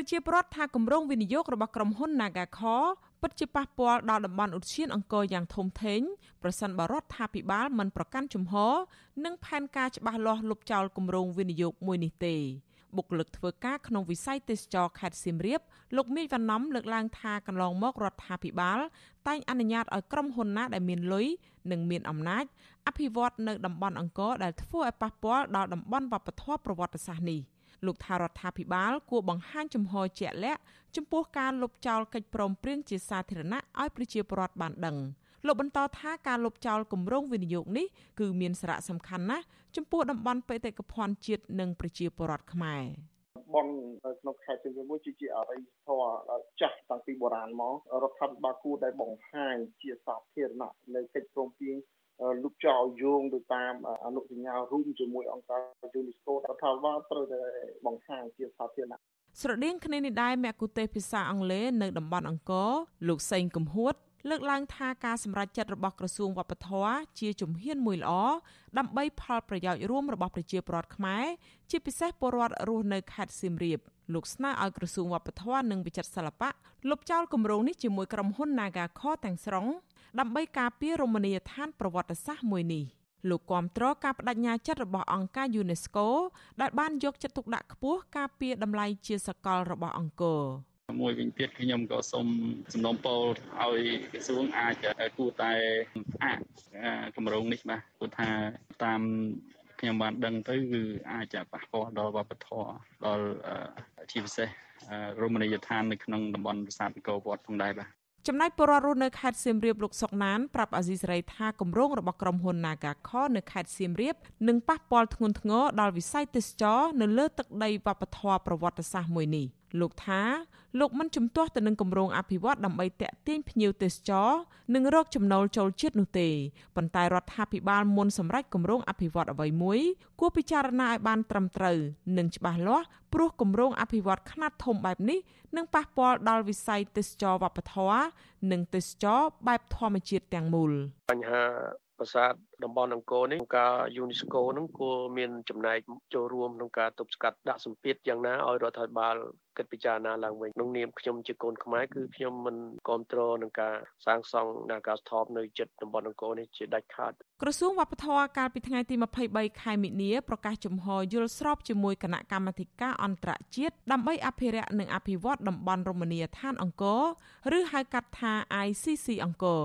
ប្រជាពលរដ្ឋថាគម្រោងវិនិយោគរបស់ក្រុមហ៊ុន Nagacore ពិតជាប៉ះពាល់ដល់តំបន់ឧទ្យានអង្គរយ៉ាងធំធេងប្រសិនបើរដ្ឋាភិបាលមិនប្រកាន់ជំហរនិងផែនការច្បាស់លាស់លុបចោលគម្រោងវិនិយោគមួយនេះទេបុគ្គលិកធ្វើការក្នុងវិស័យទេសចរខេត្តសៀមរាបលោកមីវណ្ណំលើកឡើងថាកន្លងមករដ្ឋាភិបាល តែងអនុញ្ញាតឲ្យក្រុមហ៊ុនណាដែលមានលុយនិងមានអំណាចអភិវឌ្ឍនៅតំបន់អង្គរដែលធ្វើឲ្យប៉ះពាល់ដល់តំបន់វប្បធម៌ប្រវត្តិសាស្ត្រនេះ លោកថារដ្ឋាភិបាលគួរបង្ហាញចំហជាក់លាក់ចំពោះការលុបចោលកិច្ចព្រមព្រៀងជាសាធារណៈឲ្យប្រជាពលរដ្ឋបានដឹងលោកបន្តថាការលុបចោលគម្រោងវិនិយោគនេះគឺមានសារៈសំខាន់ណាស់ចំពោះតំបន់បេតិកភណ្ឌជាតិនិងប្រជាពលរដ្ឋខ្មែរបនក្នុងខេត្តសៀមរាបមួយជាអរិយធម៌ចាស់តាំងពីបុរាណមករដ្ឋាភិបាលគួរតែបង្ហាញជាសាធារណៈនៅកិច្ចព្រមព្រៀង លុបចោលយោងទៅតាមអនុសញ្ញារួមជាមួយអង្គការយូនីស្កូរដ្ឋាភិបាលត្រូវតែបង្ហាញជាសាធារណៈស្រដៀងគ្នានេះដែរមគ្គុទេសភាសាអង់គ្លេសនៅតំបន់អង្គរលោកសេងកំហួត លើកឡើងថាការសម្រេចចិត្តរបស់ក្រសួងវប្បធម៌ជាជំហានមួយល្អដើម្បីផលប្រយោជន៍រួមរបស់ប្រជាពលរដ្ឋខ្មែរជាពិសេសពលរដ្ឋរស់នៅខេត្តសៀមរាបលោកស្នើឲ្យក្រសួងវប្បធម៌និងវិចិត្រសិល្បៈលុបចោលគម្រោងនេះជាមួយក្រុមហ៊ុន Nagaco ទាំងស្រុងដើម្បីការពាររមណីយដ្ឋានប្រវត្តិសាស្ត្រមួយនេះលោកគាំទ្រការបដិញ្ញាចិត្តរបស់អង្គការ UNESCO ដែលបានយកចិត្តទុកដាក់ខ្ពស់ការពារតម្លៃជាសកលរបស់អង្គរ មួយវិញទៀតខ្ញុំក៏សូមសំណូមពរឲ្យក្រសួងអាចគួរតែផ្អាកគម្រោងនេះបាទព្រោះថាតាមខ្ញុំបានដឹងទៅគឺអាចប៉ះពាល់ដល់វប្បធម៌ដល់ជាពិសេសរមណីយដ្ឋាននៅក្នុងតំបន់ប្រាសាទអង្គរវត្តផងដែរបាទចំណែកពលរដ្ឋរស់នៅខេត្តសៀមរាបលោកសុកណានប្រាប់អាស៊ីសេរីថាគម្រោងរបស់ក្រុមហ៊ុន Nagaco នៅខេត្តសៀមរាបនឹងប៉ះពាល់ធ្ងន់ធ្ងរដល់វិស័យទេសចរនៅលើទឹកដីវប្បធម៌ប្រវត្តិសាស្ត្រមួយនេះ លោកថាលោកមិនជំទាស់ទៅនឹងគម្រោងអភិវឌ្ឍដើម្បីតាក់ទាញភ្ញៀវទេសចរនិងរកចំណូលចូលជាតិនោះទេប៉ុន្តែរដ្ឋាភិបាលមុនសម្រាប់គម្រោងអភិវឌ្ឍអ្វីមួយគួរពិចារណាឲ្យបានត្រឹមត្រូវនិងច្បាស់លាស់ព្រោះគម្រោងអភិវឌ្ឍខ្នាតធំបែបនេះនឹងប៉ះពាល់ដល់វិស័យទេសចរវប្បធម៌និងទេសចរបែបធម្មជាតិទាំងមូលបញ្ហា ប្រាសាទតំបន់អង្គរនេះការ UNESCO នឹងគួរមានចំណែកចូលរួមក្នុងការទប់ស្កាត់ដាក់សម្ពាធយ៉ាងណាឲ្យរដ្ឋាភិបាលគិតពិចារណាឡើងវិញក្នុងនាមខ្ញុំជាកូនខ្មែរគឺខ្ញុំមិនគ្រប់គ្រងនឹងការសាងសង់នាការស្ថបនៅចិត្តតំបន់អង្គរនេះជាដាច់ខាត ក្រសួងវប្បធម៌កាលពីថ្ងៃទី23ខែមិនិនាប្រកាសជំហរយល់ស្របជាមួយគណៈកម្មាធិការអន្តរជាតិដើម្បីអភិរក្សនិងអភិវឌ្ឍតំបន់រមណីយដ្ឋានអង្គរឬហៅកាត់ថា ICC អង្គរ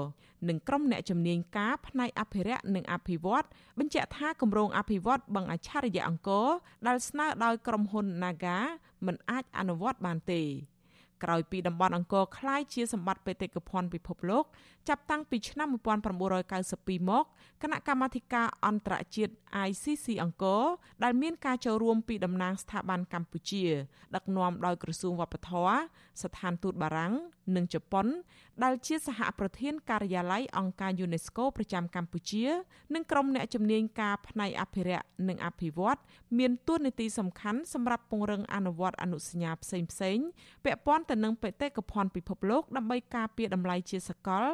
និងក្រុមអ្នកជំនាញការផ្នែកអភិរក្សនិងអភិវឌ្ឍបញ្ជាក់ថាគម្រោងអភិវឌ្ឍបឹងអច្ឆរិយអង្គរដែលស្នើដោយក្រុមហ៊ុន Naga មិនអាចអនុវត្តបានទេ ក្រោយពីតំបន់អង្គរคล้ายជាសម្បត្តិបេតិកភណ្ឌពិភពលោកចាប់តាំងពីឆ្នាំ1992មកគណៈកម្មាធិការអន្តរជាតិ ICC អង្គរដែលមានការចូលរួមពីតំណាងស្ថាប័នកម្ពុជា ដឹកនាំដោយក្រសួងវប្បធម៌ស្ថានទូតបារាំងនិងជប៉ុនដែលជាសហប្រធានការិយាល័យអង្គការ UNESCO ប្រចាំកម្ពុជា និងក្រុមអ្នកជំនាញការផ្នែកអភិរក្សនិងអភិវឌ្ឍមានតួនាទីសំខាន់សម្រាប់ពង្រឹងអនុវត្តអនុសញ្ញាផ្សេងៗពាក់ព័ន្ធទៅ ៅនឹងបេតិកភណ្ឌពិភពលោកដើម្បីការពារតម្លៃជាសកល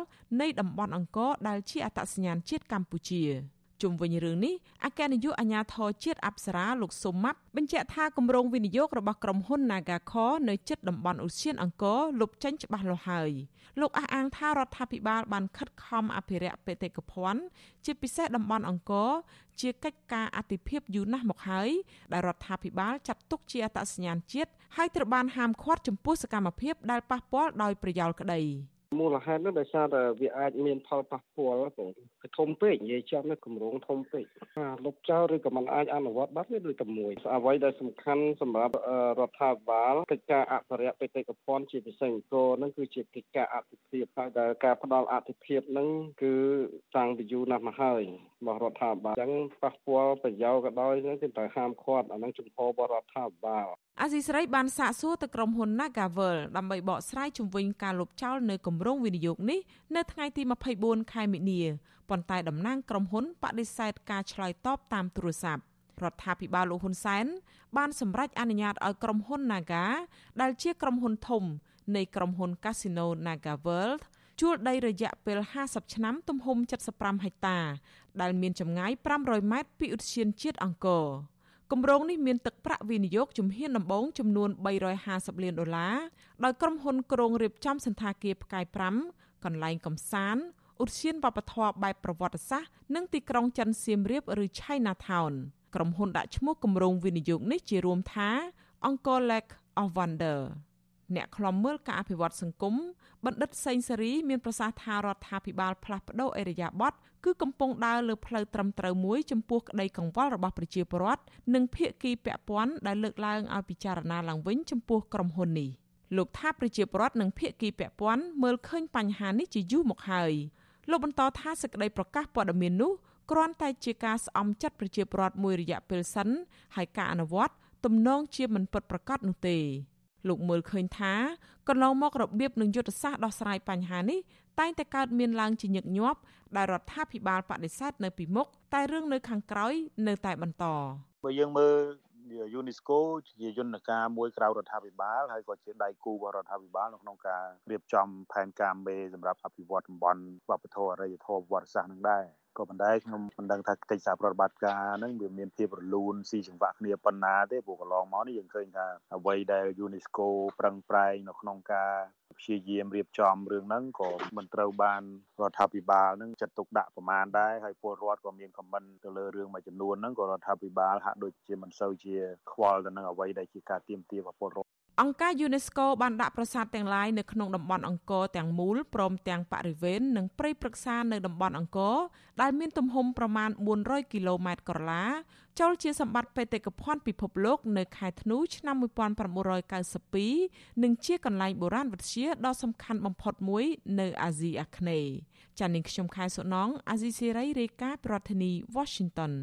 នៃតំបន់អង្គរដែលជាអត្តសញ្ញាណជាតិកម្ពុជា ជុំវិញរឿងនេះអគ្គនាយកអាជ្ញាធរជាតិអប្សរាលោកសុំម៉ាប់បញ្ជាក់ថាគម្រោងវិនិយោគរបស់ក្រុមហ៊ុន Nagaco នៅជិតតំបន់ឧស្សាហអង្គរលុបចេញច្បាស់លាស់ហើយលោកអះអាងថារដ្ឋាភិបាលបានខិតខំអភិរក្សបេតិកភណ្ឌជាពិសេសតំបន់អង្គរជាកិច្ចការអតិភិបយូរណាស់មកហើយដែលរដ្ឋាភិបាលចាត់ទុកជាអត្តសញ្ញាណជាតិហើយត្រូវបានហាមឃាត់ចំពោះសកម្មភាពដែលប៉ះពាល់ដោយប្រយោលក្តី មូលហេតុនោះដោយសារតែវាអាចមានផលប៉ះពាល់បងធំពេកនិយាយចំនៅគម្រោងធំពេកលុបចោលឬក៏មិនអាចអនុវត្តបានវាដូចតែមួយអ្វីដែលសំខាន់សម្រាប់រដ្ឋាភិបាលកិច្ចការអភិរក្សបេតិកភណ្ឌជាពិសេសអង្គរហ្នឹងគឺជាកិច្ចការអភិភាពហើយដែលការផ្ដល់អភិភាពហ្នឹងគឺតាំងពីយូរណាស់មកហើយរបស់រដ្ឋាភិបាលអញ្ចឹងប៉ះពាល់ប្រយោជន៍ក៏ដោយហ្នឹងគឺត្រូវហាមឃាត់អាហ្នឹងជំហររបស់រដ្ឋាភិបាល អាស៊ីសេរីបានសាកសួរទៅក្រុមហ៊ុន Nagavel ដើម្បីបកស្រាយជំវិញការលុបចោលនៅគម្រោងវិនិយោគនេះនៅថ្ងៃទី24ខែមិនិនាប៉ុន្តែតំណាងក្រុមហ៊ុនបដិសេធការឆ្លើយតបតាមទូរស័ព្ទរដ្ឋាភិបាលលោកហ៊ុនសែនបានសម្រេចអនុញ្ញាតឲ្យក្រុមហ៊ុន Naga ដែលជាក្រុមហ៊ុនធំ នៃក្រុមហ៊ុន Casino Naga World ជួលដីរយៈពេល50ឆ្នាំទំហំ75ហិកតា ដែលមានចម្ងាយ500ម៉ែត្រពីឧទ្យានជាតិអង្គរ គម្រោងនេះមានទឹកប្រាក់វិនិយោគជំហានដំបូងចំនួន350លានដុល្លារដោយក្រុមហ៊ុនក្រុងរៀបចំសន្តាគារផ្កាយ5កន្លែងកំសាន្តឧទ្យានវប្បធម៌បែបប្រវត្តិសាស្ត្រនិងទីក្រុងចិនសៀមរាបឬ Chinatown ក្រុមហ៊ុនដាក់ឈ្មោះគម្រោងវិនិយោគនេះជារួមថា Angkor Lake of Wonder អ្នកខ្លំមើលការអភិវឌ្ឍសង្គមបណ្ឌិតសេងសេរីមានប្រសាសន៍ថារដ្ឋាភិបាលផ្លាស់ប្តូរអេរយាប័តគឺកំពុងដើរលើផ្លូវត្រឹមត្រូវមួយចំពោះក្តីកង្វល់របស់ប្រជាពលរដ្ឋនិងភាគីពាក់ព័ន្ធដែលលើកឡើងឲ្យពិចារណាឡើងវិញចំពោះក្រុមហ៊ុននេះលោកថាប្រជាពលរដ្ឋនិងភាគីពាក់ព័ន្ធមើលឃើញបញ្ហានេះជាយូរមកហើយលោកបន្តថាសេចក្តីប្រកាសព័ត៌មាននោះគ្រាន់តែជាការស្អំចិត្តប្រជាពលរដ្ឋមួយរយៈពេលសិនហើយការអនុវត្តទំនងជាមិនពិតប្រាកដនោះទេ លោកមើលឃើញថាកន្លងមករបៀបនិងយុទ្ធសាស្ត្រដោះស្រាយបញ្ហានេះតែងតែកើតមានឡើងជាញឹកញាប់ដែលរដ្ឋាភិបាលបដិសេធនៅពីមុខតែរឿងនៅខាងក្រោយនៅតែបន្តបើយើងមើល UNESCO ជាយន្តការមួយក្រៅរដ្ឋាភិបាលហើយក៏ជាដៃគូរបស់រដ្ឋាភិបាលនៅក្នុងការរៀបចំផែនការមេសម្រាប់អភិវឌ្ឍតំបន់វប្បធម៌អរិយធម៌ប្រវត្តិសាស្ត្រនឹងដែរ ក៏ប៉ុន្តែខ្ញុំមិនដឹងថាកិច្ចសហប្រតិបត្តិការហ្នឹងវាមានភាពរលូនស៊ីចង្វាក់គ្នាប៉ុណ្ណាទេព្រោះកន្លងមកនេះយើងឃើញថាអ្វីដែល UNESCO ប្រឹងប្រែងនៅក្នុងការព្យាយាមរៀបចំរឿងហ្នឹងក៏មិនត្រូវបានរដ្ឋាភិបាលហ្នឹងចាត់ទុកដាក់ប្រមាណដែរហើយពលរដ្ឋក៏មានខមមិនទៅលើរឿងមួយចំនួនហ្នឹងក៏រដ្ឋាភិបាលហាក់ដូចជាមិនសូវជាខ្វល់ទៅនឹងអ្វីដែលជាការទៀមទារបស់ពលរដ្ឋ អង្គការ UNESCO បានដាក់ប្រាសាទទាំងឡាយនៅក្នុងតំបន់អង្គរទាំងមូលព្រមទាំងបរិវេណនិងព្រៃព្រឹក្សានៅតំបន់អង្គរដែលមានទំហំប្រមាណ400គីឡូម៉ែត្រក្រឡាចូលជាសម្បត្តិបេតិកភណ្ឌពិភពលោកនៅខែធ្នូឆ្នាំ1992និងជាកន្លែងបុរាណវិទ្យាដ៏សំខាន់បំផុតមួយនៅអាស៊ីអាគ្នេយ៍ចា៎នាងខ្ញុំខែសុណងអាស៊ីសេរីរាយការណ៍ប្រធានាធិបតី Washington